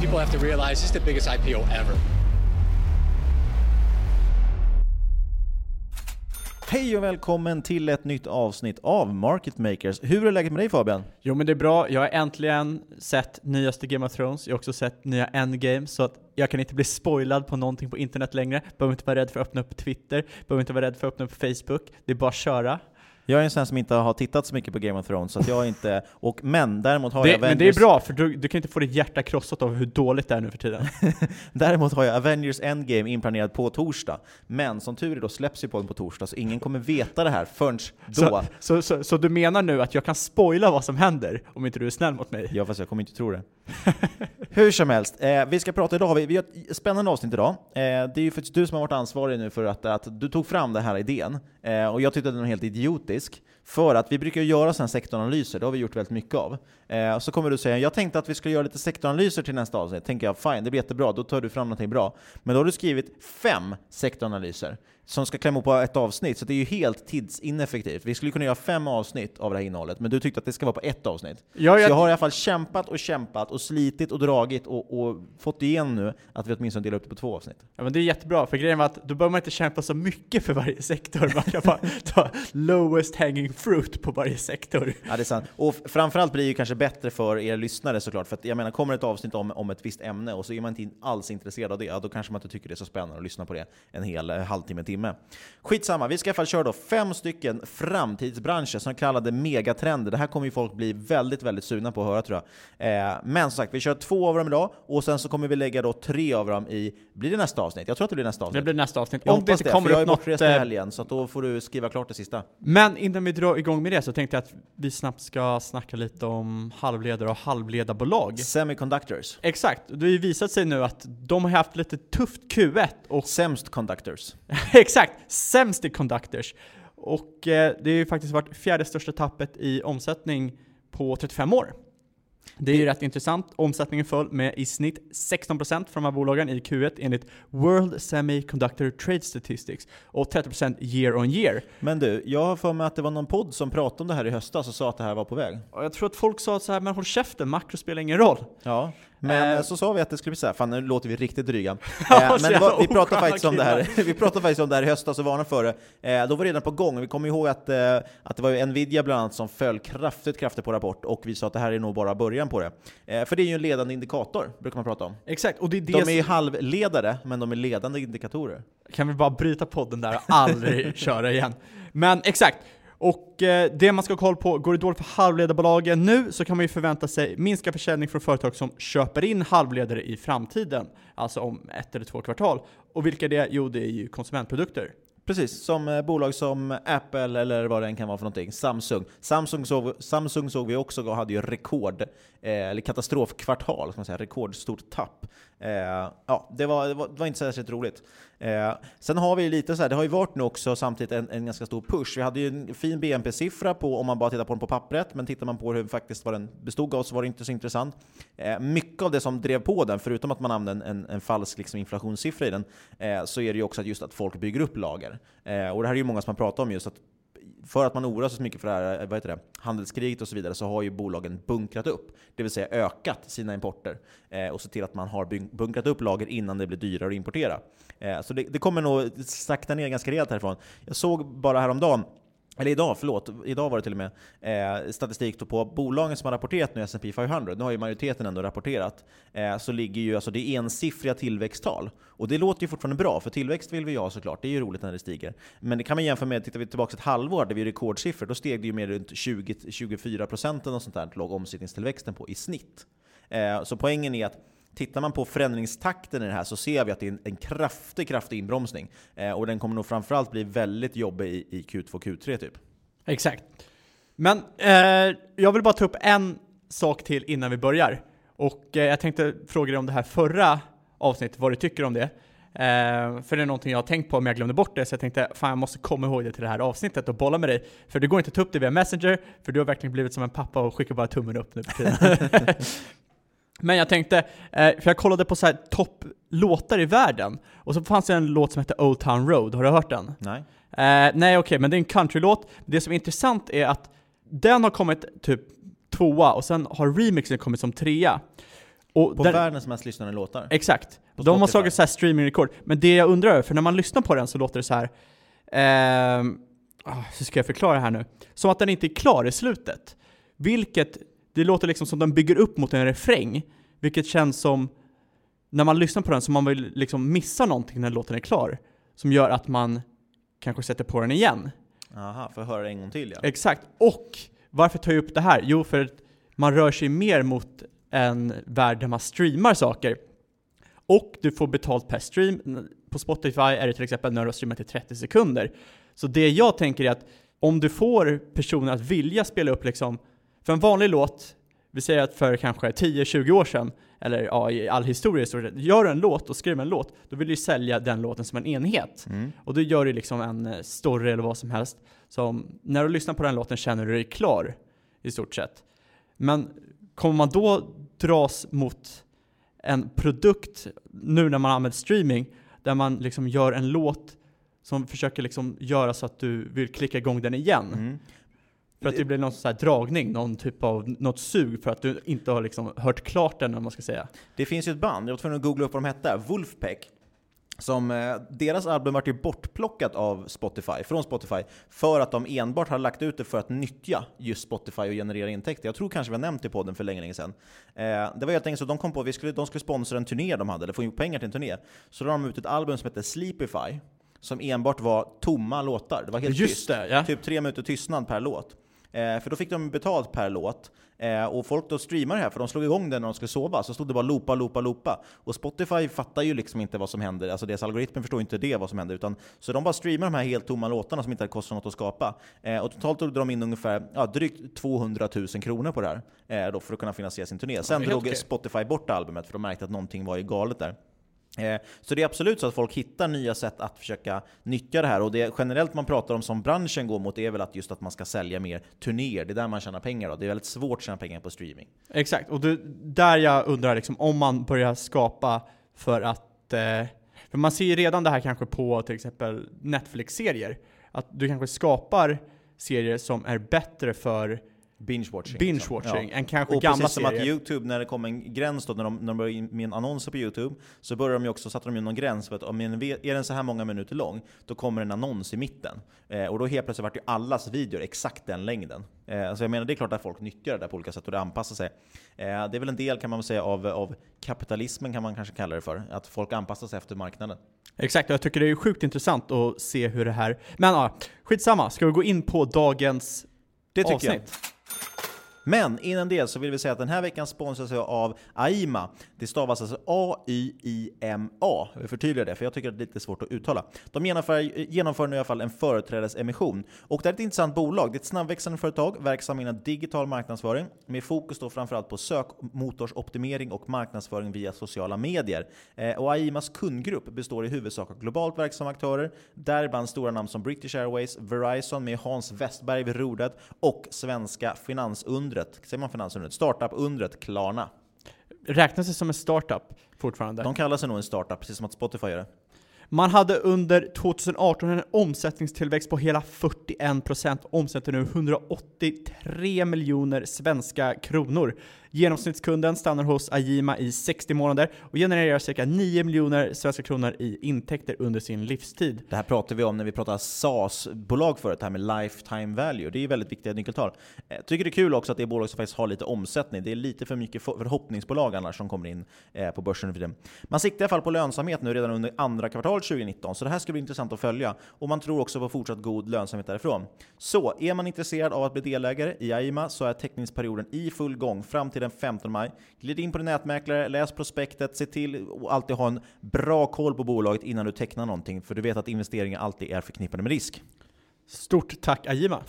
People have to realize this is the biggest IPO ever. Hej och välkommen till ett nytt avsnitt av Market Makers. Hur är läget med dig Fabian? Jo men det är bra, jag har äntligen sett nyaste Game of Thrones, jag har också sett nya Endgame, så att jag kan inte bli spoilad på någonting på internet längre, behöver inte vara rädd för att öppna upp Twitter, behöver inte vara rädd för att öppna upp Facebook, det är bara att köra. Jag är en sån som inte har tittat så mycket på Game of Thrones, så att jag inte... Och, men däremot har det, jag Avengers... Men det är bra, för du, du kan inte få ditt hjärta krossat av hur dåligt det är nu för tiden. däremot har jag Avengers Endgame inplanerad på torsdag. Men som tur är då släpps ju podden på torsdag, så ingen kommer veta det här förrän då. Så, så, så, så, du menar nu att jag kan spoila vad som händer om inte du är snäll mot mig? Ja, fast jag kommer inte tro det. Hur som helst, eh, vi ska prata idag, vi, vi har ett spännande avsnitt idag. Eh, det är ju faktiskt du som har varit ansvarig nu för att, att du tog fram den här idén, eh, och jag tyckte att den var helt idiotisk. För att vi brukar göra sådana sektoranalyser, det har vi gjort väldigt mycket av. Eh, så kommer du säga, jag tänkte att vi skulle göra lite sektoranalyser till nästa avsnitt. tänker jag, fine, det blir jättebra, då tar du fram någonting bra. Men då har du skrivit fem sektoranalyser som ska klämma på ett avsnitt, så det är ju helt tidsineffektivt. Vi skulle kunna göra fem avsnitt av det här innehållet, men du tyckte att det ska vara på ett avsnitt. Ja, jag... Så jag har i alla fall kämpat och kämpat och slitit och dragit och, och fått igenom nu att vi åtminstone delar upp det på två avsnitt. Ja men det är jättebra, för grejen var att då behöver man inte kämpa så mycket för varje sektor, man kan bara ta lowest hanging fruit på varje sektor. Ja det är sant. Och framförallt blir det ju kanske bättre för er lyssnare såklart, för att jag menar, kommer ett avsnitt om, om ett visst ämne och så är man inte alls intresserad av det, ja, då kanske man inte tycker det är så spännande att lyssna på det en hel eh, halvtimme, timme. Skitsamma, vi ska i alla fall köra då fem stycken framtidsbranscher som kallade megatrender. Det här kommer ju folk bli väldigt, väldigt sugna på att höra tror jag. Eh, men som sagt, vi kör två av dem idag och sen så kommer vi lägga då tre av dem i, blir det nästa avsnitt? Jag tror att det blir nästa avsnitt. Det blir nästa avsnitt. Jag Om det inte kommer det, för jag är bortrest i helgen, så då får du skriva klart det sista. Men innan vi drar igång med det så tänkte jag att vi snabbt ska snacka lite om halvledare och halvledarbolag. Semiconductors. Exakt, det har ju visat sig nu att de har haft lite tufft Q1 och... Sämst conductors. Exakt! sämst i conductors. Och eh, det har ju faktiskt varit fjärde största tappet i omsättning på 35 år. Det är ju rätt intressant. Omsättningen föll med i snitt 16% för de här bolagen i Q1 enligt World Semiconductor Trade Statistics och 30% year on year. Men du, jag har för mig att det var någon podd som pratade om det här i höstas och sa att det här var på väg. Och jag tror att folk sa så här, men håll käften, makro spelar ingen roll. Ja, men Eh. så sa vi att det skulle bli så här. fan nu låter vi riktigt dryga. Eh, men var, vi pratade faktiskt om det här, vi pratade faktiskt om det här i höstas och varnade för det. Eh, då var det redan på gång. Vi kommer ihåg att, eh, att det var Nvidia bland annat som föll kraftigt, kraftigt på rapport och vi sa att det här är nog bara början på det. Eh, för det är ju en ledande indikator, brukar man prata om. Exakt, och det är det De är ju halvledare, men de är ledande indikatorer. Kan vi bara bryta podden där och aldrig köra igen. Men exakt. Och eh, det man ska ha koll på, går det dåligt för halvledarbolagen nu så kan man ju förvänta sig minskad försäljning från företag som köper in halvledare i framtiden, alltså om ett eller två kvartal. Och vilka det är? Jo, det är ju konsumentprodukter. Precis, som eh, bolag som Apple eller vad det än kan vara för någonting. Samsung. Samsung såg, Samsung såg vi också och hade ju rekord, eh, eller katastrofkvartal, ska man säga, rekordstort tapp. Eh, ja, det var, det var, det var inte särskilt roligt. Eh, sen har vi lite så här, det har ju varit nu också samtidigt en, en ganska stor push. Vi hade ju en fin BNP-siffra på om man bara tittar på den på pappret, men tittar man på hur faktiskt vad den bestod av så var det inte så intressant. Eh, mycket av det som drev på den, förutom att man använde en, en, en falsk liksom, inflationssiffra i den, eh, så är det ju också att just att folk bygger upp lager. Eh, och det här är ju många som har pratat om just att för att man oroar sig så mycket för det här eh, vad heter det, handelskriget och så vidare så har ju bolagen bunkrat upp, det vill säga ökat sina importer eh, och sett till att man har bunkrat upp lager innan det blir dyrare att importera. Eh, så det, det kommer nog sakta ner ganska rejält härifrån. Jag såg bara häromdagen eller idag, förlåt, idag var det till och med eh, statistik på bolagen som har rapporterat nu S&P 500, nu har ju majoriteten ändå rapporterat, eh, så ligger ju alltså det ensiffriga tillväxttal. Och det låter ju fortfarande bra, för tillväxt vill vi ju ha såklart, det är ju roligt när det stiger. Men det kan man jämföra med, tittar vi tillbaka ett halvår där vi är rekordsiffror, då steg det ju med runt 20-24 procent sånt där låg omsättningstillväxten på i snitt. Eh, så poängen är att Tittar man på förändringstakten i det här så ser vi att det är en, en kraftig, kraftig inbromsning. Eh, och den kommer nog framförallt bli väldigt jobbig i, i Q2, Q3 typ. Exakt. Men eh, jag vill bara ta upp en sak till innan vi börjar. Och eh, jag tänkte fråga dig om det här förra avsnittet, vad du tycker om det. Eh, för det är någonting jag har tänkt på om jag glömde bort det, så jag tänkte fan jag måste komma ihåg det till det här avsnittet och bolla med dig. För det går inte att ta upp det via Messenger, för du har verkligen blivit som en pappa och skickar bara tummen upp nu för tiden. Men jag tänkte, eh, för jag kollade på så här topplåtar i världen, och så fanns det en låt som heter Old Town Road, har du hört den? Nej. Eh, nej okej, men det är en countrylåt. Det som är intressant är att den har kommit typ tvåa, och sen har remixen kommit som trea. Och På den, världens mest lyssnade låtar. Exakt. På De har slagit så här streamingrekord. Men det jag undrar över, för när man lyssnar på den så låter det så här. ah, hur ska jag förklara det här nu? Som att den inte är klar i slutet. Vilket, det låter liksom som den bygger upp mot en refräng. Vilket känns som, när man lyssnar på den, som man vill liksom missa någonting när låten är klar. Som gör att man kanske sätter på den igen. Aha, får jag höra det en gång till ja. Exakt. Och varför tar jag upp det här? Jo, för att man rör sig mer mot en värld där man streamar saker. Och du får betalt per stream. På Spotify är det till exempel när du har streamat i 30 sekunder. Så det jag tänker är att om du får personer att vilja spela upp liksom, för en vanlig låt, vi säger att för kanske 10-20 år sedan, eller ja, i all historia, så gör du en låt och skriver en låt, då vill du sälja den låten som en enhet. Mm. Och då gör du liksom en eh, story eller vad som helst, som när du lyssnar på den låten känner du dig klar, i stort sett. Men kommer man då dras mot en produkt, nu när man använder streaming, där man liksom gör en låt som försöker liksom göra så att du vill klicka igång den igen. Mm. För att det blir någon sån här dragning, någon typ av, något sug för att du inte har liksom hört klart den, om man ska säga. Det finns ju ett band, jag var tvungen att googla upp vad de hette, Wolfpack. Som, eh, deras album vart ju bortplockat av Spotify, från Spotify, för att de enbart har lagt ut det för att nyttja just Spotify och generera intäkter. Jag tror kanske vi har nämnt det i podden för länge, länge sedan. Eh, det var helt enkelt så att de kom på att vi skulle, de skulle sponsra en turné de hade, eller få ihop pengar till en turné. Så då la de ut ett album som hette Sleepify, som enbart var tomma låtar. Det var helt Just tyst. det, ja. Typ tre minuter tystnad per låt. Eh, för då fick de betalt per låt. Eh, och folk då streamade det här, för de slog igång den när de skulle sova, så stod det bara loopa, loopa, loopa. Och Spotify fattar ju liksom inte vad som händer, alltså deras algoritmer förstår inte det, vad som händer. Utan, så de bara streamar de här helt tomma låtarna som inte hade kostat något att skapa. Eh, och totalt tog de in ungefär ja, drygt 200 000 kronor på det här, då för att kunna finansiera sin turné. Sen drog okej. Spotify bort albumet, för de märkte att någonting var ju galet där. Eh, så det är absolut så att folk hittar nya sätt att försöka nyttja det här. Och det generellt man pratar om som branschen går mot är väl att just att man ska sälja mer turnéer. Det är där man tjänar pengar. Då. Det är väldigt svårt att tjäna pengar på streaming. Exakt, och det, där jag undrar liksom, om man börjar skapa för att... Eh, för man ser ju redan det här kanske på till exempel Netflix-serier. Att du kanske skapar serier som är bättre för Binge-watching. binge-watching liksom. än kanske och gamla precis som att YouTube, när det kom en gräns då, när de, när de började in med en annonser på YouTube, så började de ju också, satte de ju någon gräns för att om en, är den så här många minuter lång, då kommer en annons i mitten. Eh, och då helt plötsligt vart ju allas videor exakt den längden. Eh, så jag menar, det är klart att folk nyttjar det där på olika sätt och det anpassar sig. Eh, det är väl en del kan man väl säga av, av kapitalismen kan man kanske kalla det för, att folk anpassar sig efter marknaden. Exakt, och jag tycker det är sjukt intressant att se hur det här... Men ja, skitsamma. Ska vi gå in på dagens Det tycker avsnitt? jag. Men innan det så vill vi säga att den här veckan sponsras jag av AIMA. Det stavas alltså A-Y-I-M-A. Jag vill förtydliga det, för jag tycker att det är lite svårt att uttala. De genomför, genomför nu i alla fall en företrädesemission. Och det är ett intressant bolag. Det är ett snabbväxande företag, verksam inom digital marknadsföring, med fokus då framförallt på sökmotorsoptimering och marknadsföring via sociala medier. Eh, och AIMAs kundgrupp består i huvudsak av globalt verksamma aktörer, däribland stora namn som British Airways, Verizon med Hans Westberg vid rodret och svenska finansundret, säger man finansundret? Startup-undret Klarna. Räknas det som en startup fortfarande? De kallar sig nog en startup, precis som att Spotify gör det. Man hade under 2018 en omsättningstillväxt på hela 41%, omsätter nu 183 miljoner svenska kronor. Genomsnittskunden stannar hos Ajima i 60 månader och genererar cirka 9 miljoner svenska kronor i intäkter under sin livstid. Det här pratar vi om när vi pratar SaaS-bolag förut, det här med lifetime value. Det är väldigt viktiga nyckeltal. Jag tycker det är kul också att det är bolag som faktiskt har lite omsättning. Det är lite för mycket förhoppningsbolag annars som kommer in eh, på börsen för. Man siktar i alla fall på lönsamhet nu redan under andra kvartalet 2019, så det här ska bli intressant att följa. Och man tror också på fortsatt god lönsamhet därifrån. Så är man intresserad av att bli delägare i AIMA så är teckningsperioden i full gång fram till den 15 maj. Glid in på din nätmäklare, läs prospektet, se till att alltid ha en bra koll på bolaget innan du tecknar någonting, för du vet att investeringar alltid är förknippade med risk. Stort tack Ajima!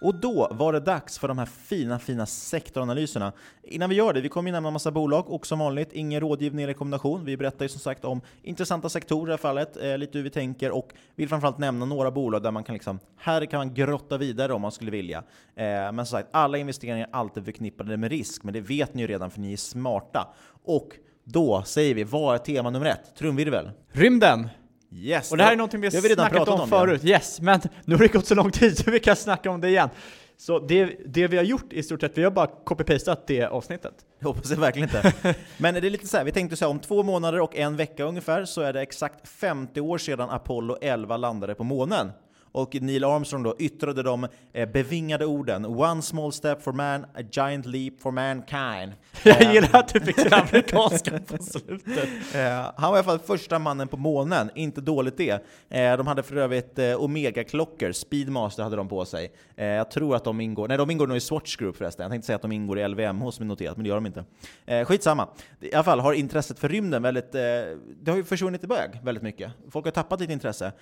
Och då var det dags för de här fina, fina sektoranalyserna. Innan vi gör det, vi kommer ju nämna en massa bolag och som vanligt, ingen rådgivning eller rekommendation. Vi berättar ju som sagt om intressanta sektorer i det här fallet, eh, lite hur vi tänker och vill framförallt nämna några bolag där man kan liksom, här kan man grotta vidare om man skulle vilja. Eh, men som sagt, alla investeringar är alltid förknippade med risk, men det vet ni ju redan för ni är smarta. Och då säger vi, vad är tema nummer ett? Trumvirvel. Rymden! Yes! Och det här är någonting vi har vi redan snackat pratat om, ja. förut, yes, men nu har det gått så lång tid så vi kan snacka om det igen. Så det, det vi har gjort i stort sett, vi har bara copy-pastat det avsnittet. Jag hoppas det verkligen inte. Men det är lite så här, vi tänkte så här, om två månader och en vecka ungefär så är det exakt 50 år sedan Apollo 11 landade på månen. Och Neil Armstrong då yttrade de eh, bevingade orden “One small step for man, a giant leap for mankind”. Jag Eh, gillar att du fick den amerikanska på slutet. Eh, han var i alla fall första mannen på månen, inte dåligt det. De hade för övrigt Omega-klockor, Speedmaster hade de på sig. Jag tror att de ingår, nej de ingår nog i Swatch Group förresten. Jag tänkte säga att de ingår i LVMH som är noterat, men det gör de inte. Skitsamma. I alla fall har intresset för rymden väldigt, det har ju försvunnit iväg väldigt mycket. Folk har tappat lite intresse.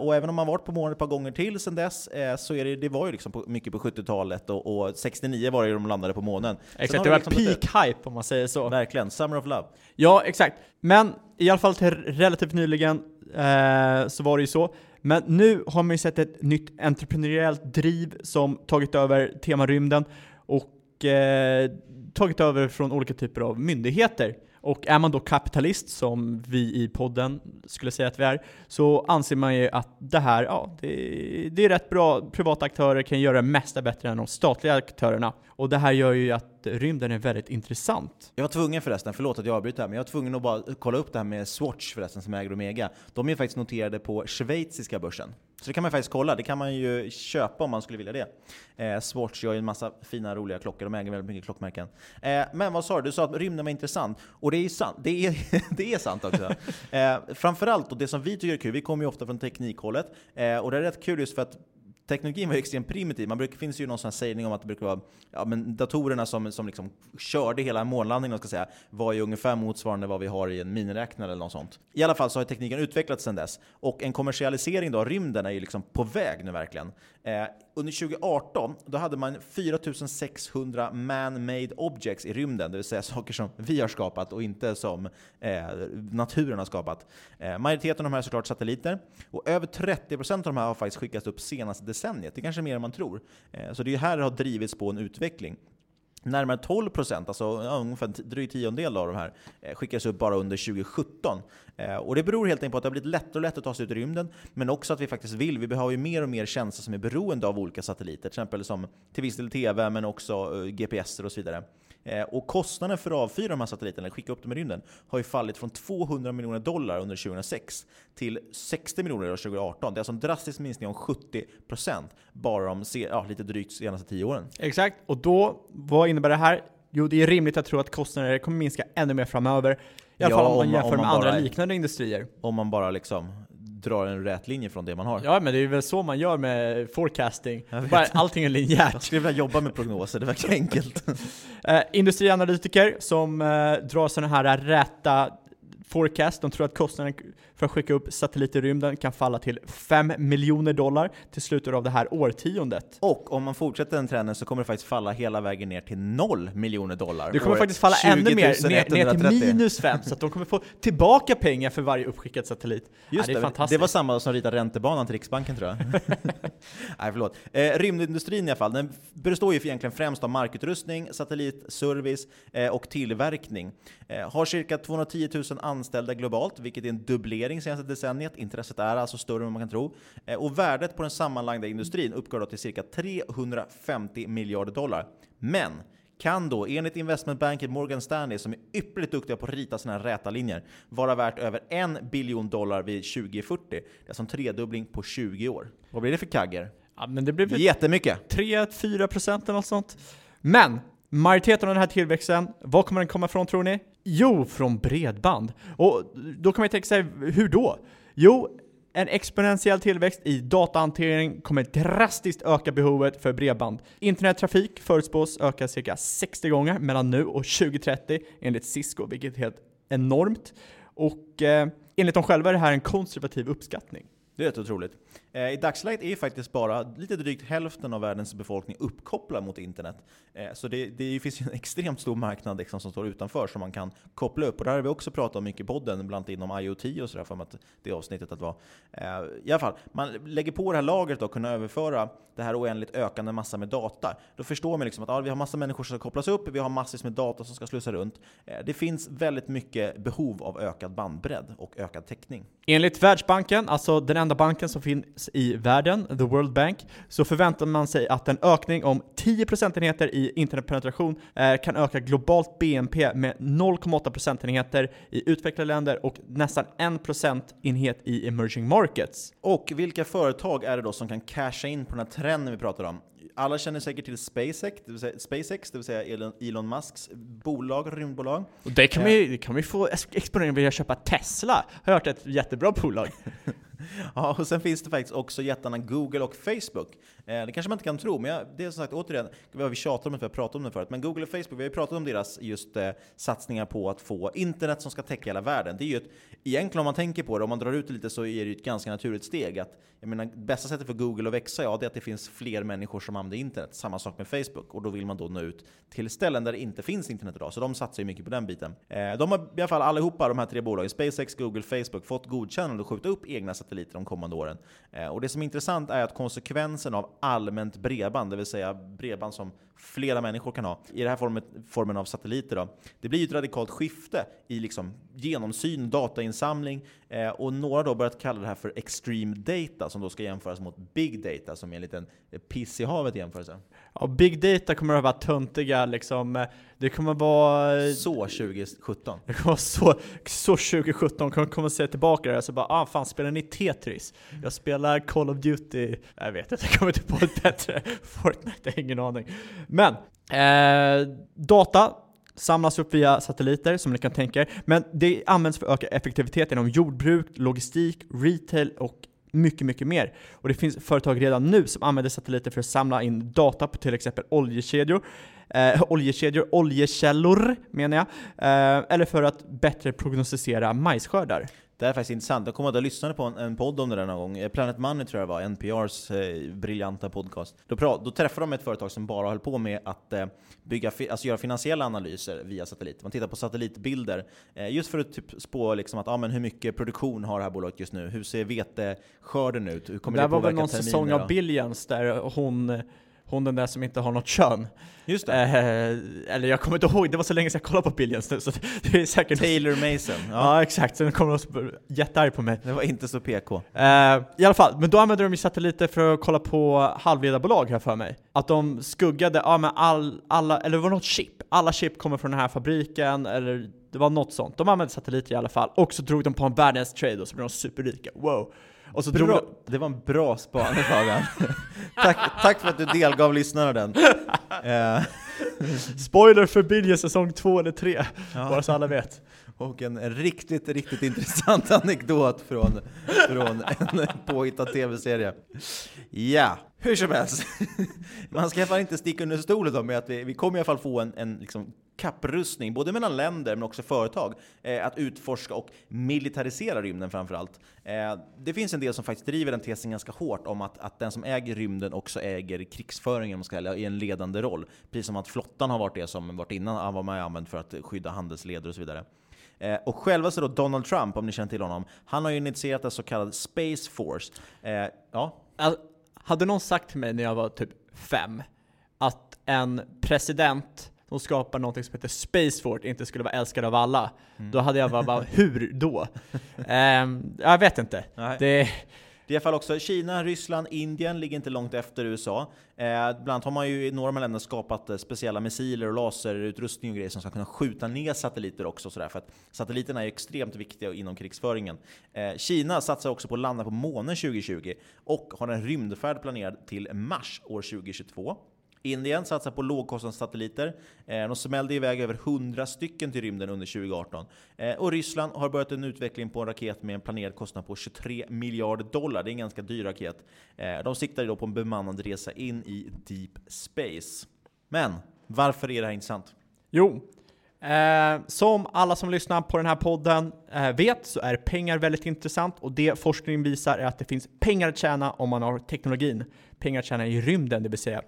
Och även om man varit på månen par gånger till sedan dess, eh, så är det, det var ju liksom på, mycket på 70-talet och, och 69 var det ju de landade på månen. Exakt, det var liksom peak hype om man säger så. Verkligen, Summer of Love. Ja, exakt. Men i alla fall till relativt nyligen eh, så var det ju så. Men nu har man ju sett ett nytt entreprenöriellt driv som tagit över temarymden och eh, tagit över från olika typer av myndigheter. Och är man då kapitalist, som vi i podden skulle säga att vi är, så anser man ju att det här, ja, det, det är rätt bra. Privata aktörer kan göra det mesta bättre än de statliga aktörerna. Och det här gör ju att rymden är väldigt intressant. Jag var tvungen förresten, förlåt att jag avbryter här, men jag var tvungen att bara kolla upp det här med Swatch förresten som äger Omega. De är faktiskt noterade på schweiziska börsen. Så det kan man faktiskt kolla, det kan man ju köpa om man skulle vilja det. Eh, Swatch gör ju en massa fina roliga klockor, de äger väldigt mycket klockmärken. Eh, men vad sa du? Du sa att rymden var intressant. Och det är ju sant, det är, det är sant också. Eh, framförallt, och det som vi tycker är kul, vi kommer ju ofta från teknikhållet, eh, och det är rätt kul just för att teknologin var ju extremt primitiv. Man brukar, finns ju någon sån här sägning om att det brukar vara ja, men datorerna som, som liksom körde hela månlandningen ska säga, var ju ungefär motsvarande vad vi har i en miniräknare eller något sånt. I alla fall så har tekniken utvecklats sedan dess. Och en kommersialisering då av rymden är ju liksom på väg nu verkligen. Eh, under 2018 då hade man 4600 man-made objects i rymden, det vill säga saker som vi har skapat och inte som eh, naturen har skapat. Eh, majoriteten av de här är såklart satelliter, och över 30% av de här har faktiskt skickats upp senaste decenniet. Det är kanske mer än man tror. Eh, så det är här det har drivits på en utveckling. Närmare 12 procent, alltså ungefär en drygt tiondel av de här, eh, skickades upp bara under 2017. Eh, och det beror helt enkelt på att det har blivit lättare och lättare att ta sig ut i rymden, men också att vi faktiskt vill. Vi behöver ju mer och mer tjänster som är beroende av olika satelliter, till exempel som till viss del TV, men också GPSer GPS och så vidare. Eh, och kostnaden för att avfyra de här satelliterna, eller skicka upp dem i rymden, har ju fallit från 200 miljoner dollar under 2006 till 60 miljoner dollar 2018. Det är alltså en drastisk minskning om 70% bara de ja, lite drygt senaste 10 åren. Exakt, och då, vad innebär det här? Jo, det är rimligt att tro att kostnader kommer minska ännu mer framöver. I alla Ja, fall om man jämför om man med andra bara- liknande industrier. Om man bara liksom drar en rät linje från det man har. Ja, men det är väl så man gör med forecasting. Bara, allting är linjärt. Jag skulle vilja jobba med prognoser, det verkar enkelt. Eh, industrianalytiker som eh, drar sådana här räta forecast, de tror att kostnaden för att skicka upp satelliter i rymden kan falla till 5 miljoner dollar till slutet av det här årtiondet. Och om man fortsätter den trenden så kommer det faktiskt falla hela vägen ner till 0 miljoner dollar. Det kommer faktiskt falla ännu 20 mer, ner, ner till 130. minus 5, så att de kommer få tillbaka pengar för varje uppskickad satellit. Just ja, det är det, fantastiskt. det var samma som ritade räntebanan till Riksbanken tror jag. Nej, förlåt. Eh, rymdindustrin i alla fall, den består ju egentligen främst av markutrustning, satellitservice eh, och tillverkning. Eh, har cirka 210 000 anställda globalt, vilket är en dubblering senaste decenniet. Intresset är alltså större än vad man kan tro. Eh, och värdet på den sammanlagda industrin uppgår då till cirka 350 miljarder dollar. Men kan då enligt investmentbanken Morgan Stanley, som är ypperligt duktiga på att rita här räta linjer, vara värt över en biljon dollar vid 2040. Det är alltså en tredubbling på 20 år. Vad blir det för kagger? Ja, men det blir väl Jättemycket! 3-4 procent eller något sånt. Men majoriteten av den här tillväxten, var kommer den komma ifrån tror ni? Jo, från bredband. Och då kan man ju tänka sig, hur då? Jo, en exponentiell tillväxt i datahantering kommer drastiskt öka behovet för bredband. Internettrafik förutspås öka cirka 60 gånger mellan nu och 2030 enligt Cisco, vilket är helt enormt. Och eh, enligt dem själva är det här en konservativ uppskattning. Det är rätt otroligt. Eh, I dagsläget är ju faktiskt bara lite drygt hälften av världens befolkning uppkopplad mot internet. Eh, så det, det finns ju en extremt stor marknad liksom som står utanför som man kan koppla upp. Och det här har vi också pratat om mycket i podden, bland annat inom IoT och sådär, för att det avsnittet att vara. Eh, I alla fall, man lägger på det här lagret och kunna överföra det här oändligt ökande massa med data. Då förstår man liksom att ja, vi har massa människor som ska kopplas upp, vi har massvis med data som ska slussa runt. Det finns väldigt mycket behov av ökad bandbredd och ökad täckning. Enligt Världsbanken, alltså den enda banken som finns i världen, The World Bank, så förväntar man sig att en ökning om 10 procentenheter i internetpenetration eh, kan öka globalt BNP med 0,8 procentenheter i utvecklade länder och nästan 1 procentenhet i emerging markets. Och vilka företag är det då som kan casha in på den här trenden vi pratar om? Alla känner säkert till SpaceX, det vill säga, SpaceX, det vill säga Elon, Musks bolag, rymdbolag. Och det kan, vi, det kan vi få ex- exponering vilja köpa Tesla. Har hört ett jättebra bolag. Ja, och sen finns det faktiskt också jättarna Google och Facebook. Eh, det kanske man inte kan tro, men jag, det är som sagt återigen, vi har tjatat om det, för jag har pratat om det förut, men Google och Facebook, vi har ju pratat om deras just eh, satsningar på att få internet som ska täcka hela världen. Det är ju ett, egentligen om man tänker på det, om man drar ut det lite så är det ju ett ganska naturligt steg. Att, jag menar, bästa sättet för Google att växa, ja, det är att det finns fler människor som använder internet. Samma sak med Facebook, och då vill man då nå ut till ställen där det inte finns internet idag, så de satsar ju mycket på den biten. Eh, de har i alla fall allihopa, de här tre bolagen, SpaceX, Google, Facebook, fått godkännande att skjuta upp egna satelliter de kommande åren. Eh, och det som är intressant är att konsekvensen av allmänt bredband, det vill säga bredband som flera människor kan ha, i den här formen, formen av satelliter, då, det blir ju ett radikalt skifte i liksom genomsyn, datainsamling, eh, och några har börjat kalla det här för extreme data, som då ska jämföras mot big data, som är en liten piss i havet jämförelse. Ja, big data kommer att vara töntiga liksom. Det kommer vara... Så 2017. Det kommer vara så, så 2017, kommer kommer att se tillbaka där och så bara ah fan spelar ni Tetris? Jag spelar Call of Duty, jag vet inte, jag kommer inte på ett bättre Fortnite, jag har ingen aning. Men, eh, data samlas upp via satelliter som ni kan tänka er, men det används för att öka effektiviteten inom jordbruk, logistik, retail och mycket, mycket mer. Och det finns företag redan nu som använder satelliter för att samla in data på till exempel oljekedjor, eh, oljekedjor, oljekällor menar jag, eh, eller för att bättre prognostisera majsskördar. Det är faktiskt intressant. Jag kommer att jag lyssnade på en, en podd om det där någon gång. Eh, Planet Money tror jag det var, NPRs eh, briljanta podcast. Då, pra, då träffade de ett företag som bara höll på med att eh, bygga, alltså göra finansiella analyser via satellit. Man tittar på satellitbilder eh, just för att typ spå liksom att, ah, men hur mycket produktion har det här bolaget just nu? Hur ser veteskörden ut? Hur kommer det, det var väl någon terminer säsong av Billions där hon hon den där som inte har något kön. Just det. Eh, eller jag kommer inte ihåg, det var så länge sedan jag kollade på Billions nu så det är säkert... Taylor Mason. Ja, Ja. exakt, så den kommer vara jättearg på mig. Det var inte så PK. Eh, I alla fall, men då använde de ju satelliter för att kolla på halvledarbolag här för mig. Att de skuggade, ja men all, alla, eller det var något chip, alla chip kommer från den här fabriken, eller det var något sånt. De använde satelliter i alla fall, och så drog de på en världens trade och så blev de superrika, wow. Och så drog Det var en bra spaning Fabian. tack, tack för att du delgav lyssnarna den. Eh, spoiler för Billions säsong två eller tre, Ja. bara så alla vet och en riktigt, riktigt intressant anekdot från, från en påhittad tv-serie. Ja, hur som helst. Man ska i alla fall inte sticka under stolen med att vi, vi kommer i alla fall få en, en liksom kapprustning, både mellan länder men också företag, eh, att utforska och militarisera rymden framförallt. Eh, det finns en del som faktiskt driver den tesen ganska hårt om att, att den som äger rymden också äger krigsföringen, om man ska säga, i en ledande roll. Precis som att flottan har varit det som varit innan var med använt för att skydda handelsleder och så vidare. Eh, och själva så då Donald Trump, om ni känner till honom, han har ju initierat en så kallad Space Force. Eh, ja, Alltså, hade någon sagt till mig när jag var typ fem att en president som skapar någonting som heter Space Fort inte skulle vara älskad av alla, Mm. då hade jag bara, bara hur då? Ehm, jag vet inte. Nej. Det, det är i alla fall också Kina, Ryssland, Indien ligger inte långt efter USA. Eh, bland annat har man ju i några av de här länderna skapat eh, speciella missiler och laserutrustning och grejer som ska kunna skjuta ner satelliter också. Sådär, för att satelliterna är extremt viktiga inom krigsföringen. Eh, Kina satsar också på att landa på månen 2020 och har en rymdfärd planerad till Mars år 2022. Indien satsar på lågkostnadssatelliter. Eh, de smällde iväg över 100 stycken till rymden under 2018. Eh, och Ryssland har börjat en utveckling på en raket med en planerad kostnad på 23 miljarder dollar. Det är en ganska dyr raket. Eh, de siktar då på en bemannad resa in i deep space. Men varför är det här intressant? jo, eh, som alla som lyssnar på den här podden eh, vet så är pengar väldigt intressant och det forskningen visar är att det finns pengar att tjäna om man har teknologin. Pengar att tjäna i rymden, det vill säga.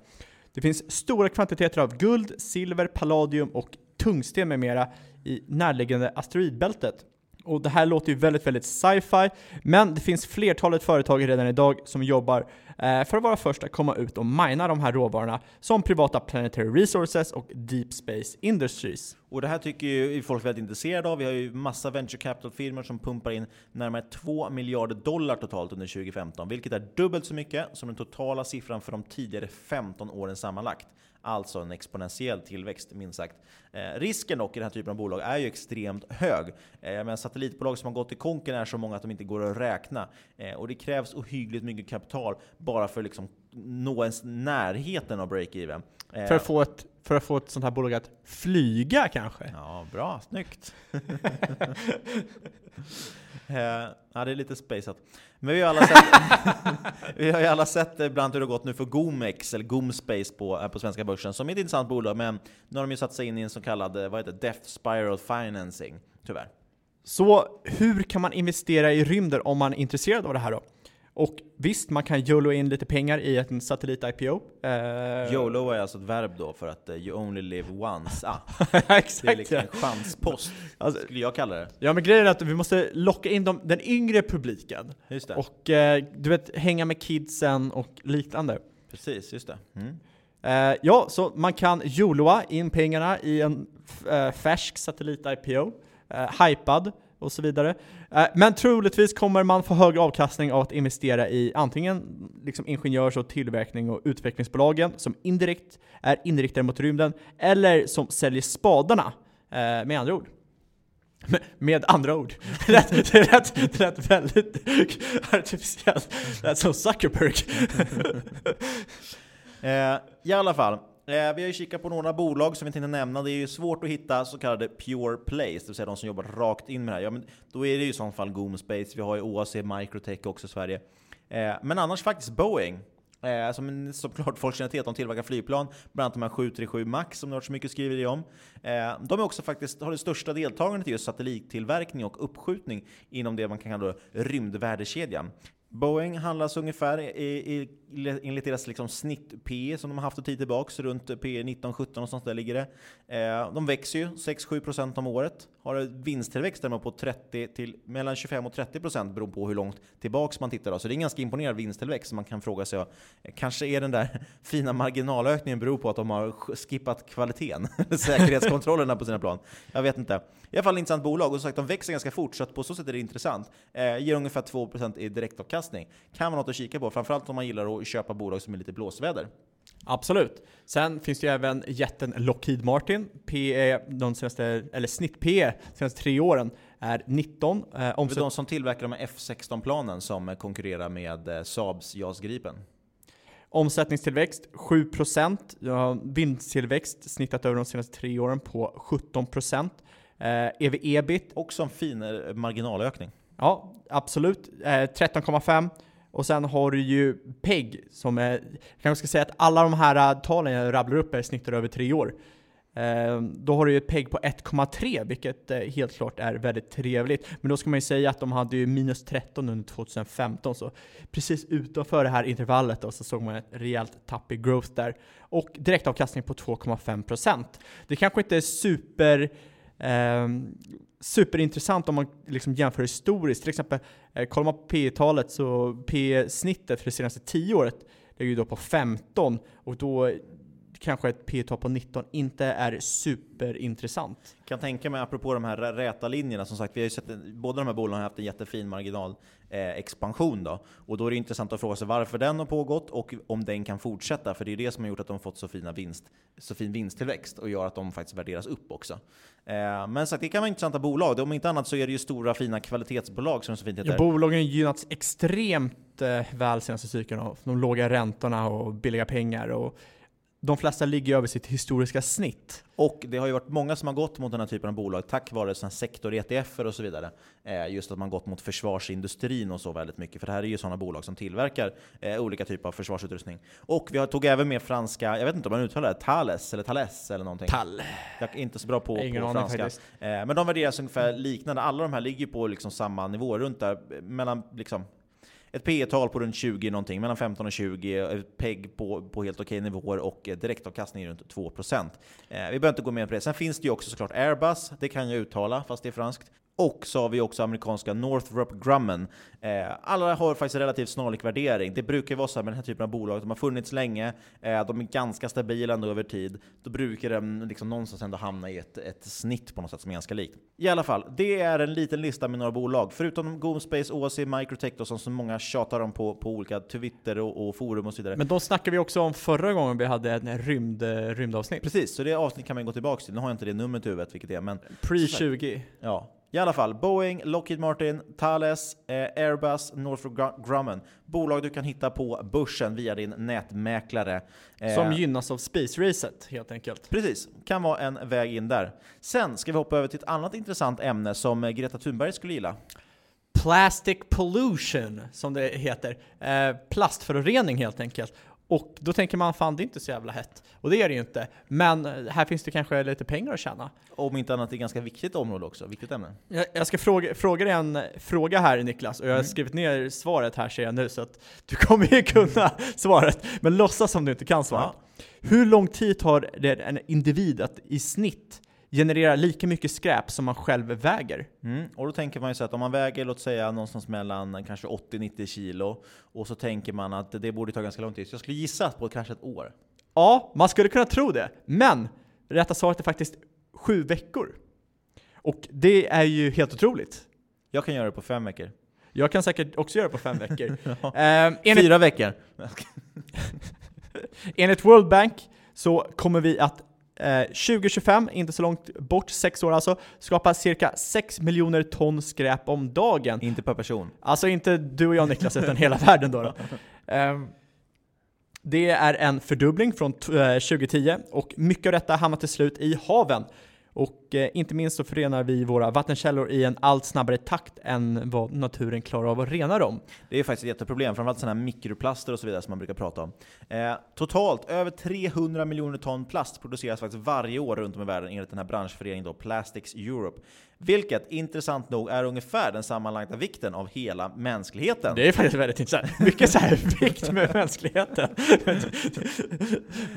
Det finns stora kvantiteter av guld, silver, palladium och tungsten med mera i närliggande asteroidbältet. Och det här låter ju väldigt, väldigt sci-fi, men det finns flertalet företag redan idag som jobbar eh, för att vara först att komma ut och mina de här råvarorna, som privata Planetary Resources och Deep Space Industries. Och det här tycker ju folk är väldigt intresserade av. Vi har ju massa venture capital-firmor som pumpar in närmare 2 miljarder dollar totalt under 2015, vilket är dubbelt så mycket som den totala siffran för de tidigare 15 åren sammanlagt. Alltså en exponentiell tillväxt, minst sagt. Eh, risken dock i den här typen av bolag är ju extremt hög. Eh, men satellitbolag som har gått i konken är så många att de inte går att räkna. Eh, och det krävs ohyggligt mycket kapital bara för att liksom nå ens närheten av break-even. Eh, För att, få ett, för att få ett sånt här bolag att flyga kanske? Ja, bra. Snyggt. Eh, ja, det är lite spaceat. Men vi har ju alla sett, vi har ju alla sett eh, ibland hur det har gått nu för Gomex, eller GomSpace på, eh, på svenska börsen, som är ett intressant bolag, men nu har de ju satt sig in i en så kallad eh, vad heter, Death Spiral Financing, tyvärr. Så hur kan man investera i rymden om man är intresserad av det här då? Och visst, man kan YOLO in lite pengar i en satellit-IPO. Eh, YOLO är alltså ett verb då för att eh, you only live once. Ah, Exakt, det är liksom en chanspost, Alltså- skulle jag kalla det. Ja men grejen är att vi måste locka in dem, den yngre publiken. Just det. Och eh, du vet, hänga med kidsen och liknande. Precis, just det. Mm. Eh, ja, så man kan YOLOa in pengarna i en eh, färsk satellit-IPO, eh, hypad och så vidare. Eh, men troligtvis kommer man få högre avkastning av att investera i antingen liksom ingenjörs och tillverkning och utvecklingsbolagen som indirekt är inriktade mot rymden, eller som säljer spadarna, eh, med andra ord. Med, andra ord. Det lät, det lät, det lät väldigt artificiellt. Det lät som Zuckerberg. Eh, I alla fall, Eh, vi har ju kikat på några bolag som vi tänkte nämna. Det är ju svårt att hitta så kallade pure plays, det vill säga de som jobbar rakt in med det här. Ja, men då är det ju i så fall Goomspace, vi har ju OAC Microtech också i Sverige. Eh, men annars faktiskt Boeing. Eh, som såklart folk känner till att de tillverkar flygplan, bland annat de här 737 Max som det har varit så mycket skriverier om. Eh, de är också faktiskt, har det största deltagandet i just satellittillverkning och uppskjutning inom det man kan kalla rymdvärdekedjan. Boeing handlas ungefär i, i, enligt deras liksom snitt P som de har haft en tid tillbaks, runt P 19-17 och sånt. där ligger det. Eh, de växer ju 6-7% om året, har en vinsttillväxt på 30 till mellan 25 och 30% beroende på hur långt tillbaks man tittar. Då. Så det är en ganska imponerande vinsttillväxt som man kan fråga sig, kanske är den där fina marginalökningen beror på att de har skippat kvaliteten, säkerhetskontrollerna på sina plan. Jag vet inte. I alla fall ett intressant bolag och som sagt de växer ganska fort så att på så sätt är det intressant. Eh, ger ungefär 2% i direktavkastning. Kan vara något att kika på, framförallt om man gillar att köpa bolag som är lite blåsväder. Absolut. Sen finns det ju även jätten Lockheed Martin. PE, de senaste, eller snitt PE de senaste tre åren är 19. Eh, omsätt... Det är de som tillverkar de F16-planen som konkurrerar med eh, Saabs JAS Gripen. Omsättningstillväxt 7%, ja, vinsttillväxt snittat över de senaste tre åren på 17%. Eh, EV-EBIT. Också en fin eh, marginalökning. Ja, absolut. Eh, 13,5. Och sen har du ju PEG som är, jag kanske ska säga att alla de här äh, talen jag rabblar upp är snittade över tre år. Ehm, då har du ju ett PEG på 1,3 vilket äh, helt klart är väldigt trevligt. Men då ska man ju säga att de hade ju minus 13 under 2015 så precis utanför det här intervallet då, så såg man ett rejält tapp i growth där. Och direktavkastning på 2,5%. Det kanske inte är super eh, superintressant om man liksom jämför historiskt. Till exempel, eh, kollar man på P-talet så P-snittet för det senaste 10 året ligger ju då på 15 och då kanske ett P tal på 19 inte är superintressant. Jag kan tänka mig, apropå de här räta linjerna, som sagt, vi har ju sett, båda de här bolagen har haft en jättefin marginal eh, då. Och då är det intressant att fråga sig varför den har pågått och om den kan fortsätta, för det är det som har gjort att de har fått så, fina vinst, så fin vinsttillväxt och gör att de faktiskt värderas upp också. Eh, men sagt, det kan vara intressanta bolag. Om inte annat så är det ju stora fina kvalitetsbolag som så fint heter. Ja, bolagen gynnats extremt eh, väl senaste cykeln av de låga räntorna och billiga pengar. Och de flesta ligger över sitt historiska snitt. Och det har ju varit många som har gått mot den här typen av bolag tack vare sektor-ETFer och så vidare. Eh, just att man gått mot försvarsindustrin och så väldigt mycket. För det här är ju sådana bolag som tillverkar eh, olika typer av försvarsutrustning. Och vi tog även med franska, jag vet inte om man uttalar det, Thales eller Thales eller någonting. Tal. Jag är inte så bra på, på franska. Eh, men de värderas ungefär liknande. Alla de här ligger på liksom samma nivå, runt där mellan liksom ett P tal på runt 20 någonting, mellan 15 och 20, ett eh, PEG på, på helt okej nivåer och eh, direktavkastning runt 2%. Eh, vi behöver inte gå mer på det. Sen finns det ju också såklart Airbus, det kan jag uttala fast det är franskt. Och så har vi också amerikanska Northrop Grumman. Eh, alla har faktiskt relativt snarlik värdering. Det brukar vara så här med den här typen av bolag, de har funnits länge, eh, de är ganska stabila ändå över tid. Då brukar de liksom någonstans ändå hamna i ett, ett snitt på något sätt som är ganska likt. I alla fall, det är en liten lista med några bolag. Förutom GoSpace, OAC, Microtech och sånt som många tjatar om på, på olika Twitter och, och, forum och så vidare. Men de snackade vi också om förra gången vi hade en rymd, rymdavsnitt. Precis, så det avsnittet kan man gå tillbaka till. Nu har jag inte det numret i huvudet, vilket det är. Men, Pre-20. Ja, i alla fall, Boeing, Lockheed Martin, Thales, eh, Airbus, Northrop Grumman. Bolag du kan hitta på börsen via din nätmäklare. Eh, Som gynnas av Space-racet helt enkelt. Precis, kan vara en väg in där. Sen ska vi hoppa över till ett annat intressant ämne som Greta Thunberg skulle gilla. Plastic pollution, som det heter. Eh, plastförorening helt enkelt. Och då tänker man, fan det är inte så jävla hett. Och det är det ju inte. Men här finns det kanske lite pengar att tjäna. Om inte annat, det är ett ganska viktigt område också, viktigt ämne. Jag, jag ska fråga, fråga dig en fråga här Niklas, och jag har mm. skrivit ner svaret här ser jag nu, så att du kommer ju kunna svaret. Men låtsas som du inte kan svaret. Ja. Hur lång tid tar det en individ att i snitt genererar lika mycket skräp som man själv väger. Mm. Och då tänker man ju så att om man väger, låt säga någonstans mellan kanske 80-90 kilo, och så tänker man att det borde ta ganska lång tid. Så jag skulle gissa på kanske ett år. Ja, man skulle kunna tro det. Men rätta svaret är faktiskt sju veckor. Och det är ju helt otroligt. Jag kan göra det på fem veckor. Jag kan säkert också göra det på fem veckor. ja. eh, enligt, Fyra veckor. enligt World Bank så kommer vi att 2025, eh, inte så långt bort, sex år alltså, skapar cirka 6 miljoner ton skräp om dagen. Inte per person? Alltså inte du och jag Niklas, utan hela världen då. då. Um, det är en fördubbling från 2010 eh, och mycket av detta hamnar till slut i haven. Och eh, inte minst så förenar vi våra vattenkällor i en allt snabbare takt än vad naturen klarar av att rena dem. Det är faktiskt ett jätteproblem, framförallt sådana här mikroplaster och så vidare som man brukar prata om. Eh, totalt över 300 miljoner ton plast produceras faktiskt varje år runt om i världen enligt den här branschföreningen då, Plastics Europe. Vilket, intressant nog, är ungefär den sammanlagda vikten av hela mänskligheten. Det är faktiskt väldigt intressant. Mycket så här vikt med mänskligheten.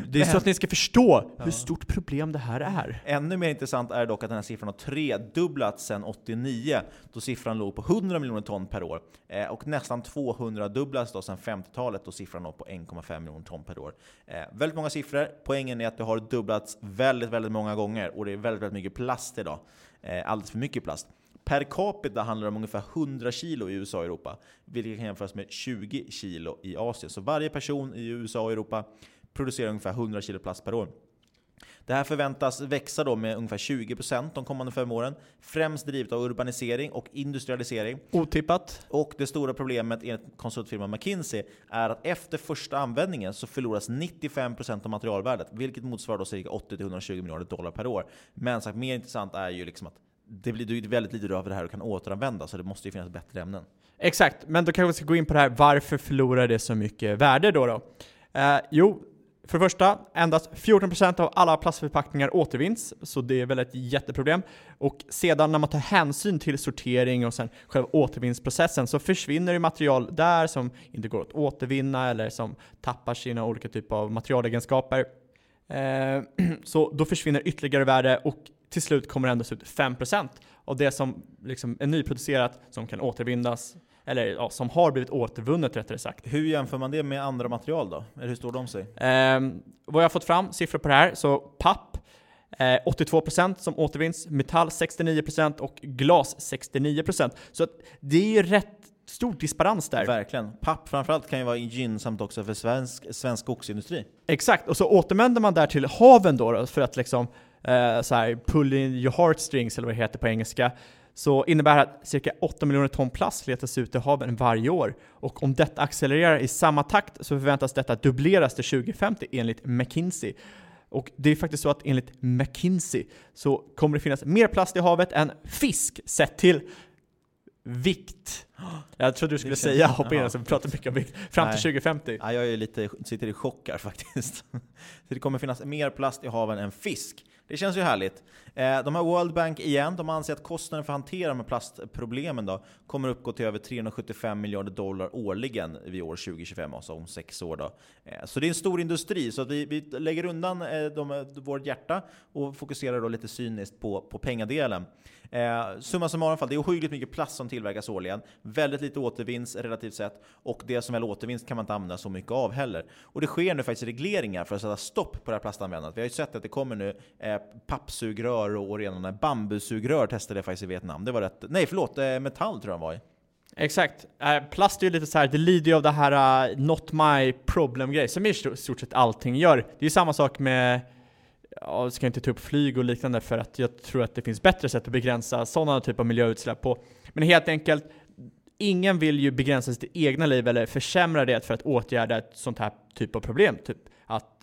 Det är så att ni ska förstå hur stort problem det här är. Ännu mer intressant är dock att den här siffran har tredubblats sedan 89, då siffran låg på 100 miljoner ton per år. Eh, och nästan 200 dubblas då sedan 50-talet, då siffran låg på 1,5 miljoner ton per år. Eh, väldigt många siffror. Poängen är att det har dubblats väldigt, väldigt många gånger, och det är väldigt, väldigt mycket plast idag. Eh, alldeles för mycket plast. Per capita handlar det om ungefär 100 kilo i USA och Europa, vilket kan jämföras med 20 kilo i Asien. Så varje person i USA och Europa producerar ungefär 100 kilo plast per år. Det här förväntas växa då med ungefär 20% de kommande fem åren, främst drivet av urbanisering och industrialisering. Otippat. Och det stora problemet enligt konsultfirman McKinsey är att efter första användningen så förloras 95% av materialvärdet, vilket motsvarar då cirka 80-120 miljarder dollar per år. Men sagt, mer intressant är ju liksom att det blir väldigt lite av det här och kan återanvändas, så det måste ju finnas bättre ämnen. Exakt, men då kanske vi ska gå in på det här, varför förlorar det så mycket värde då? då? Eh, jo, för det första, endast 14% av alla plastförpackningar återvinns, så det är väl ett jätteproblem. Och sedan när man tar hänsyn till sortering och sen själva återvinningsprocessen så försvinner det material där som inte går att återvinna eller som tappar sina olika typer av materialegenskaper. Eh, så då försvinner ytterligare värde och till slut kommer det endast ut 5% av det som liksom är nyproducerat som kan återvinnas eller ja, som har blivit återvunnet rättare sagt. Hur jämför man det med andra material då? Eller hur står de sig? Eh, vad jag har fått fram, siffror på det här, så papp eh, 82% som återvinns, metall 69% och glas 69%. Så att det är ju rätt stor disparans där. Verkligen. Papp framförallt kan ju vara gynnsamt också för svensk, svensk skogsindustri. Exakt, och så återvänder man där till haven då, då för att liksom eh, så här, pull in your heartstrings eller vad det heter på engelska så innebär det att cirka 8 miljoner ton plast letas ut i haven varje år. Och om detta accelererar i samma takt så förväntas detta dubbleras till 2050 enligt McKinsey. Och det är faktiskt så att enligt McKinsey så kommer det finnas mer plast i havet än fisk sett till vikt. Jag trodde du skulle säga hoppa in, så vi pratar mycket om vikt. Fram till 2050. Ja, jag är lite, sitter i chock här faktiskt. Så det kommer finnas mer plast i haven än fisk. Det känns ju härligt. Eh, de har World Bank igen, de anser att kostnaden för att hantera de här plastproblemen då, kommer uppgå till över 375 miljarder dollar årligen vid år 2025, alltså om sex år. Då. Eh, så det är en stor industri, så att vi, vi lägger undan eh, de, vårt hjärta och fokuserar då lite cyniskt på, på pengadelen. Eh, summa summarum, det är ohyggligt mycket plast som tillverkas årligen. Väldigt lite återvinns relativt sett. Och det som väl återvinns kan man inte använda så mycket av heller. Och det sker nu faktiskt regleringar för att sätta stopp på det här plastanvändandet. Vi har ju sett att det kommer nu eh, pappsugrör och redan bambusugrör testade jag faktiskt i Vietnam. Det var rätt... Nej förlåt, eh, metall tror jag var i. Exakt. Eh, plast är ju lite så här, det lider ju av det här uh, not my problem-grej, som i stort sett allting gör. Det är ju samma sak med jag ska inte ta upp flyg och liknande för att jag tror att det finns bättre sätt att begränsa sådana typer av miljöutsläpp på. Men helt enkelt, ingen vill ju begränsa sitt egna liv eller försämra det för att åtgärda ett sånt här typ av problem. Typ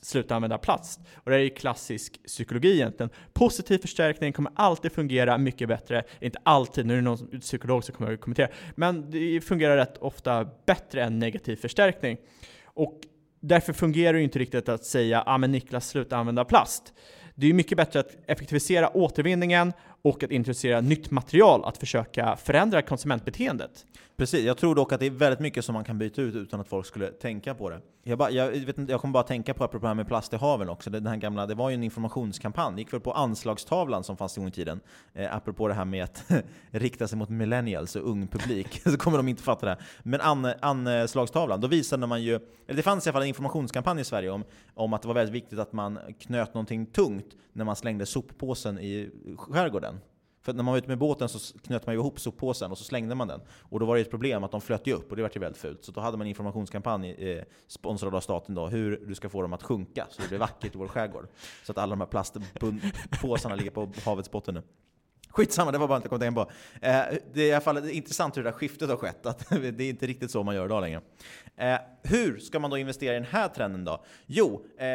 sluta använda plast. Och det är ju klassisk psykologi egentligen. Positiv förstärkning kommer alltid fungera mycket bättre. Inte alltid, nu är det någon psykolog som kommer att kommentera. Men det fungerar rätt ofta bättre än negativ förstärkning. Och därför fungerar det ju inte riktigt att säga ah, men Niklas, sluta använda plast. Det är ju mycket bättre att effektivisera återvinningen och att introducera nytt material, att försöka förändra konsumentbeteendet. Precis, jag tror dock att det är väldigt mycket som man kan byta ut utan att folk skulle tänka på det. Jag, bara, jag, vet inte, jag kommer bara tänka på apropå det här med plast i haven också. Den här gamla, det var ju en informationskampanj, det gick väl på anslagstavlan som fanns en gång i tiden. Eh, apropå det här med att rikta sig mot millennials och ung publik, så kommer de inte fatta det. här. Men an, anslagstavlan, då visade man ju, eller det fanns i alla fall en informationskampanj i Sverige om, om att det var väldigt viktigt att man knöt någonting tungt när man slängde soppåsen i skärgården. För när man var ute med båten så knöt man ihop soppåsen och så slängde man den. Och då var det ett problem att de flöt ju upp och det var ju väldigt fult. Så då hade man en informationskampanj eh, sponsrad av staten då, hur du ska få dem att sjunka så det blir vackert i vår skärgård. Så att alla de här plastpåsarna ligger på havets botten nu. Skitsamma, det var bara inte jag kom tänka på. Eh, det är i alla fall intressant hur det där skiftet har skett, att det är inte riktigt så man gör idag längre. Eh, hur ska man då investera i den här trenden då? Jo, eh,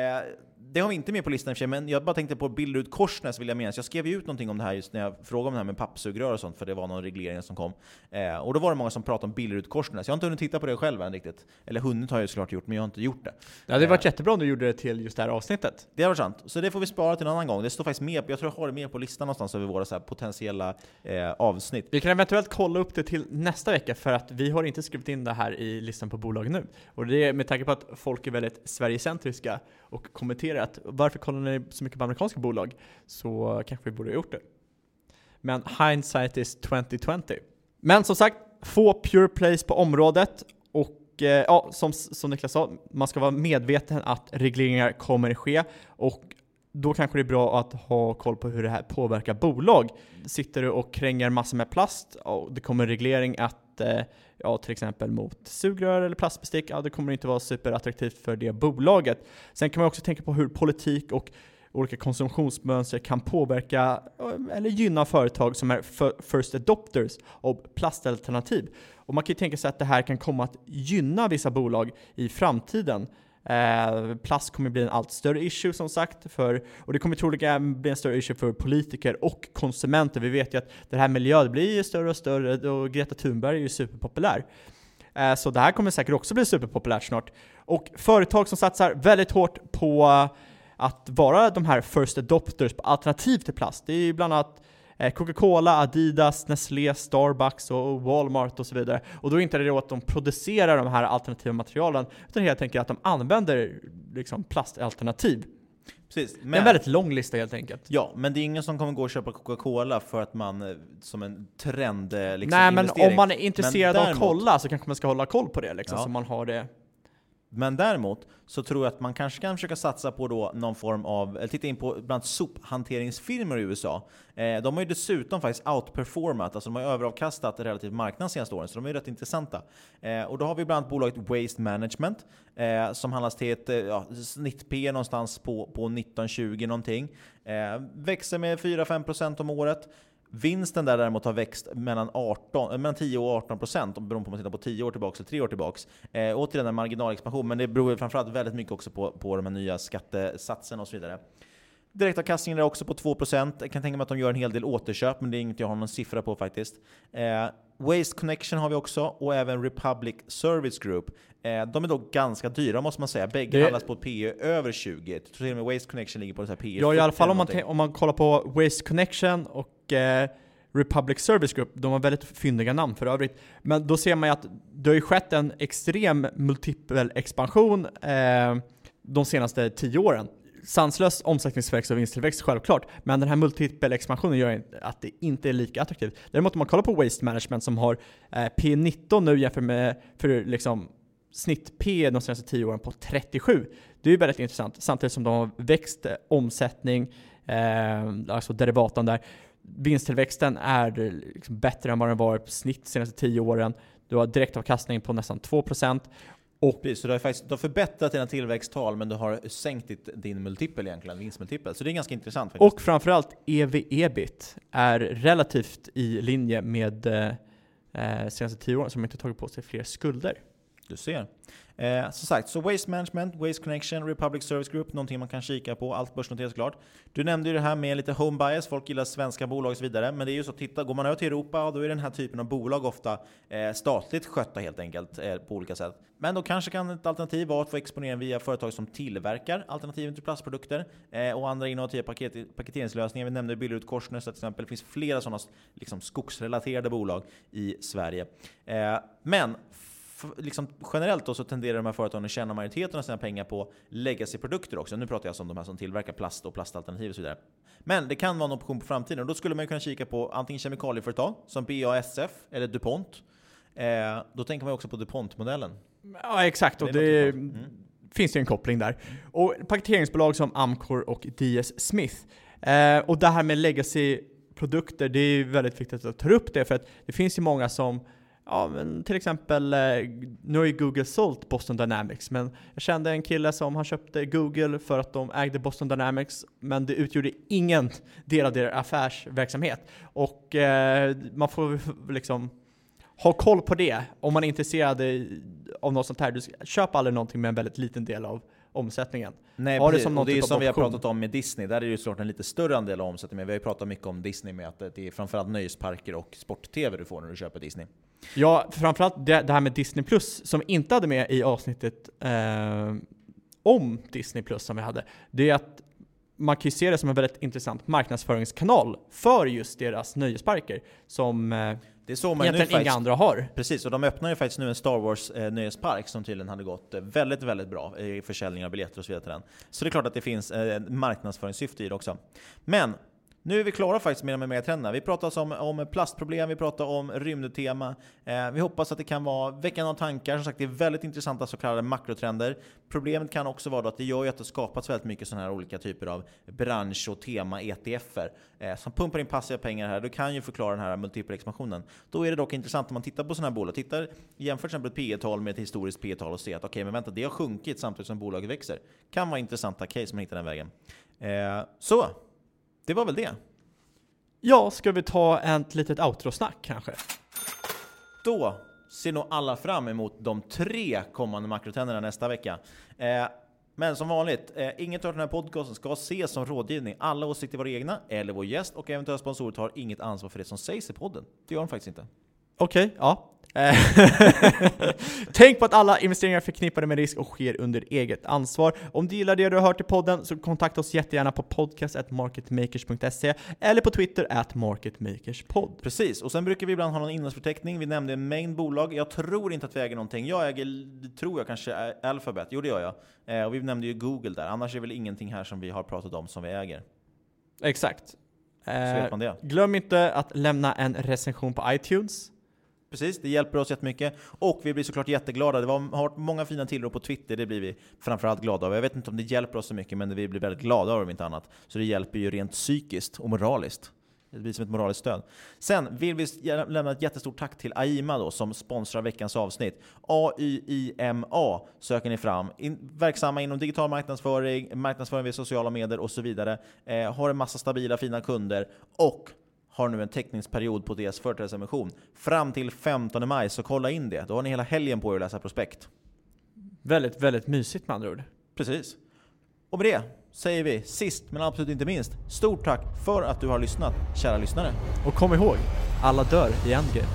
det har vi inte med på listan i och för sig, men jag bara tänkte på Billerud Korsnäs vill jag minnas. Jag skrev ju ut någonting om det här just när jag frågade om det här med pappsugrör och sånt, för det var någon reglering som kom. Eh, och då var det många som pratade om Billerud Korsnäs. Jag har inte hunnit titta på det själv än riktigt. Eller hunnit har jag ju såklart gjort, men jag har inte gjort det. Det hade varit jättebra om du gjorde det till just det här avsnittet. Det har varit sant. Så det får vi spara till en annan gång. Det står faktiskt med, jag tror jag har det med på listan någonstans över våra så potentiella eh, avsnitt. Vi kan eventuellt kolla upp det till nästa vecka för att vi har inte skrivit in det här i listan på bolag nu. Och det är med tanke på att folk är väldigt Sverigecentriska och kommenterar att varför kollar ni så mycket på amerikanska bolag? Så kanske vi borde ha gjort det. Men hindsight is 2020. Men som sagt, få pure plays på området och eh, ja, som, som Niklas sa, man ska vara medveten att regleringar kommer ske och då kanske det är bra att ha koll på hur det här påverkar bolag. Sitter du och kränger massor med plast och det kommer reglering att eh, ja, till exempel mot sugrör eller plastbestick, ja, det kommer inte vara superattraktivt för det bolaget. Sen kan man också tänka på hur politik och olika konsumtionsmönster kan påverka eh, eller gynna företag som är first adopters av plastalternativ. Och man kan ju tänka sig att det här kan komma att gynna vissa bolag i framtiden. Eh, plast kommer bli en allt större issue som sagt, för, och det kommer troligen bli en större issue för politiker och konsumenter. Vi vet ju att det här miljön blir större och större och Greta Thunberg är ju superpopulär. Eh, så det här kommer säkert också bli superpopulärt snart. Och företag som satsar väldigt hårt på att vara de här first adopters på alternativ till plast, det är ju bland annat Coca-Cola, Adidas, Nestlé, Starbucks och Walmart och så vidare. Och då är inte det då att de producerar de här alternativa materialen, utan helt enkelt att de använder liksom plastalternativ. Precis, men, det är en väldigt lång lista helt enkelt. Ja, men det är ingen som kommer gå och köpa Coca-Cola för att man eh, som en trend eh, liksom, Nej, men om man är intresserad däremot, av att kolla så kanske man ska hålla koll på det liksom, ja. så man har det men däremot så tror jag att man kanske kan försöka satsa på då någon form av, eller titta in på bland sophanteringsfirmor i USA. Eh, de har ju dessutom faktiskt outperformat, alltså de har överavkastat relativt marknaden senaste åren, så de är rätt intressanta. Eh, och då har vi bland annat bolaget Waste Management, eh, som handlas till ett eh, ja, snitt P någonstans på, på 19-20 någonting. Eh, växer med 4-5% om året. Vinsten där däremot har växt mellan, 18, eh, mellan 10 och 18 procent, beroende på om man tittar på 10 år tillbaka eller 3 år tillbaka. Eh, återigen en marginalexpansion, men det beror framförallt väldigt mycket också på, på de här nya skattesatserna och så vidare. Direktavkastningen är också på 2%. Jag kan tänka mig att de gör en hel del återköp, men det är inget jag har någon siffra på faktiskt. Eh, Waste Connection har vi också, och även Republic Service Group. Eh, de är dock ganska dyra måste man säga. Bägge det... handlas på ett P över 20. Jag tror till och med Waste Connection ligger på ett P Ja, i alla fall om man, om man kollar på Waste Connection och eh, Republic Service Group, de har väldigt fyndiga namn för övrigt. Men då ser man ju att det har ju skett en extrem multipel expansion eh, de senaste tio åren sanslös omsättningstillväxt och vinsttillväxt självklart, men den här multipel expansionen gör att det inte är lika attraktivt. Däremot om man kollar på Waste Management som har eh, P19 nu jämfört med för liksom snitt P de senaste 10 åren på 37. Det är ju väldigt intressant, samtidigt som de har växt eh, omsättning, eh, alltså derivatan där. Vinsttillväxten är eh, liksom bättre än vad den varit på snitt de senaste 10 åren. Du har direktavkastning på nästan 2% och, Precis, så du har, faktiskt, du har förbättrat dina tillväxttal men du har sänkt ditt, din multipel egentligen, vinstmultipel. Så det är ganska intressant. Faktiskt. Och framförallt EV-EBIT är relativt i linje med eh, eh senaste tio åren som inte tagit på sig fler skulder. Du ser. Eh, som sagt, så Waste Management, Waste Connection, Republic Service Group, någonting man kan kika på. Allt börsnoteras såklart. Du nämnde ju det här med lite home bias, folk gillar svenska bolag och så vidare. Men det är ju så, titta, går man över till Europa, då är den här typen av bolag ofta eh, statligt skötta helt enkelt, eh, på olika sätt. Men då kanske kan ett alternativ vara att få exponering via företag som tillverkar alternativen till plastprodukter eh, och andra innovativa paket, paketeringslösningar. Vi nämnde Billerud Korsnäs till exempel. Det finns flera sådana liksom, skogsrelaterade bolag i Sverige. Eh, men liksom generellt då så tenderar de här företagen att tjäna majoriteten av sina pengar på legacy-produkter också. Nu pratar jag alltså om de här som tillverkar plast och plastalternativ och så vidare. Men det kan vara en option på framtiden och då skulle man kunna kika på antingen kemikalieföretag som BASF eller DuPont. Eh, då tänker man också på DuPont-modellen. Ja exakt, och det, det mm. finns ju en koppling där. Och paketeringsbolag som Amcor och DS Smith. Eh, och det här med legacy-produkter, det är väldigt viktigt att ta upp det för att det finns ju många som Ja, men till exempel, eh, nu har ju Google sålt Boston Dynamics, men jag kände en kille som han köpte Google för att de ägde Boston Dynamics, men det utgjorde ingen del av deras affärsverksamhet. Och eh, man får liksom ha koll på det om man är intresserad av något sånt här. Du köp aldrig någonting med en väldigt liten del av, omsättningen. Nej, Har precis. som och det är typ som vi har pratat om med Disney, där är det ju såklart en lite större andel av omsättningen. Men vi har ju pratat mycket om Disney med att det är framförallt nöjesparker och sport-tv du får när du köper Disney. Ja, framförallt det, det här med Disney Plus som vi inte hade med i avsnittet eh, om Disney Plus som vi hade. Det är att man kan ju se det som en väldigt intressant marknadsföringskanal för just deras nöjesparker som eh, Det såg man ju nu egentligen inga faktiskt. andra har. Precis, och de öppnar ju faktiskt nu en Star Wars eh, som tydligen hade gått eh, väldigt, väldigt bra i försäljning av biljetter och så vidare till den. Så det är klart att det finns eh, marknadsföringssyfte i det också. Men nu är vi klara faktiskt med de här megatrenderna. Vi pratar alltså om, om plastproblem, vi pratar om rymdtema. Eh, vi hoppas att det kan vara veckan av tankar. Som sagt, det är väldigt intressanta så kallade makrotrender. Problemet kan också vara då att det gör ju att det skapats väldigt mycket sådana här olika typer av bransch och tema-ETFer eh, som pumpar in passiva pengar här. Det kan ju förklara den här multipla expansionen. Då är det dock intressant om man tittar på sådana här bolag. Tittar, jämför till exempel ett P tal med ett historiskt P tal och ser att okej, men vänta, det har sjunkit samtidigt som bolaget växer. Kan vara intressanta case om man hittar den vägen. Eh, så, det var väl det. Ja, ska vi ta ett litet outro-snack kanske? Då ser nog alla fram emot de tre kommande makrotrenderna nästa vecka. Eh, men som vanligt, eh, inget av den här podcasten ska ses som rådgivning. Alla åsikter var egna, eller vår gäst och eventuella sponsorer tar inget ansvar för det som sägs i podden. Det gör de faktiskt inte. Okej, ja. Eh, Tänk på att alla investeringar är förknippade med risk och sker under eget ansvar. Om du gillar det du har hört i podden så kontakta oss jättegärna på podcast.marketmakers.se eller på Twitter at marketmakerspod. Precis, och sen brukar vi ibland ha någon innehållsförteckning. Vi nämnde en mängd bolag. Jag tror inte att vi äger någonting. Jag äger, tror jag kanske, Alphabet. Jo, det gör jag. Eh, och vi nämnde ju Google där. Annars är det väl ingenting här som vi har pratat om som vi äger. Exakt. Så vet Eh, man det. glöm inte att lämna en recension på iTunes. Precis, det hjälper oss jättemycket. Och vi blir såklart jätteglada. Det var, har varit många fina tillrop på Twitter, det blir vi framförallt glada av. Jag vet inte om det hjälper oss så mycket, men vi blir väldigt glada av det om inte annat. Så det hjälper ju rent psykiskt och moraliskt. Det blir som ett moraliskt stöd. Sen vill vi lämna ett jättestort tack till AIMA då, som sponsrar veckans avsnitt. AYIMA söker ni fram. In, verksamma inom digital marknadsföring, marknadsföring via sociala medier och så vidare. Eh, har en massa stabila, fina kunder och har nu en teckningsperiod på deras företrädesemission fram till 15 maj, så kolla in det. Då har ni hela helgen på er att läsa prospekt. Väldigt, väldigt mysigt med andra ord. Precis. Och med det säger vi sist men absolut inte minst, stort tack för att du har lyssnat, kära lyssnare. Och kom ihåg, alla dör i Endgame.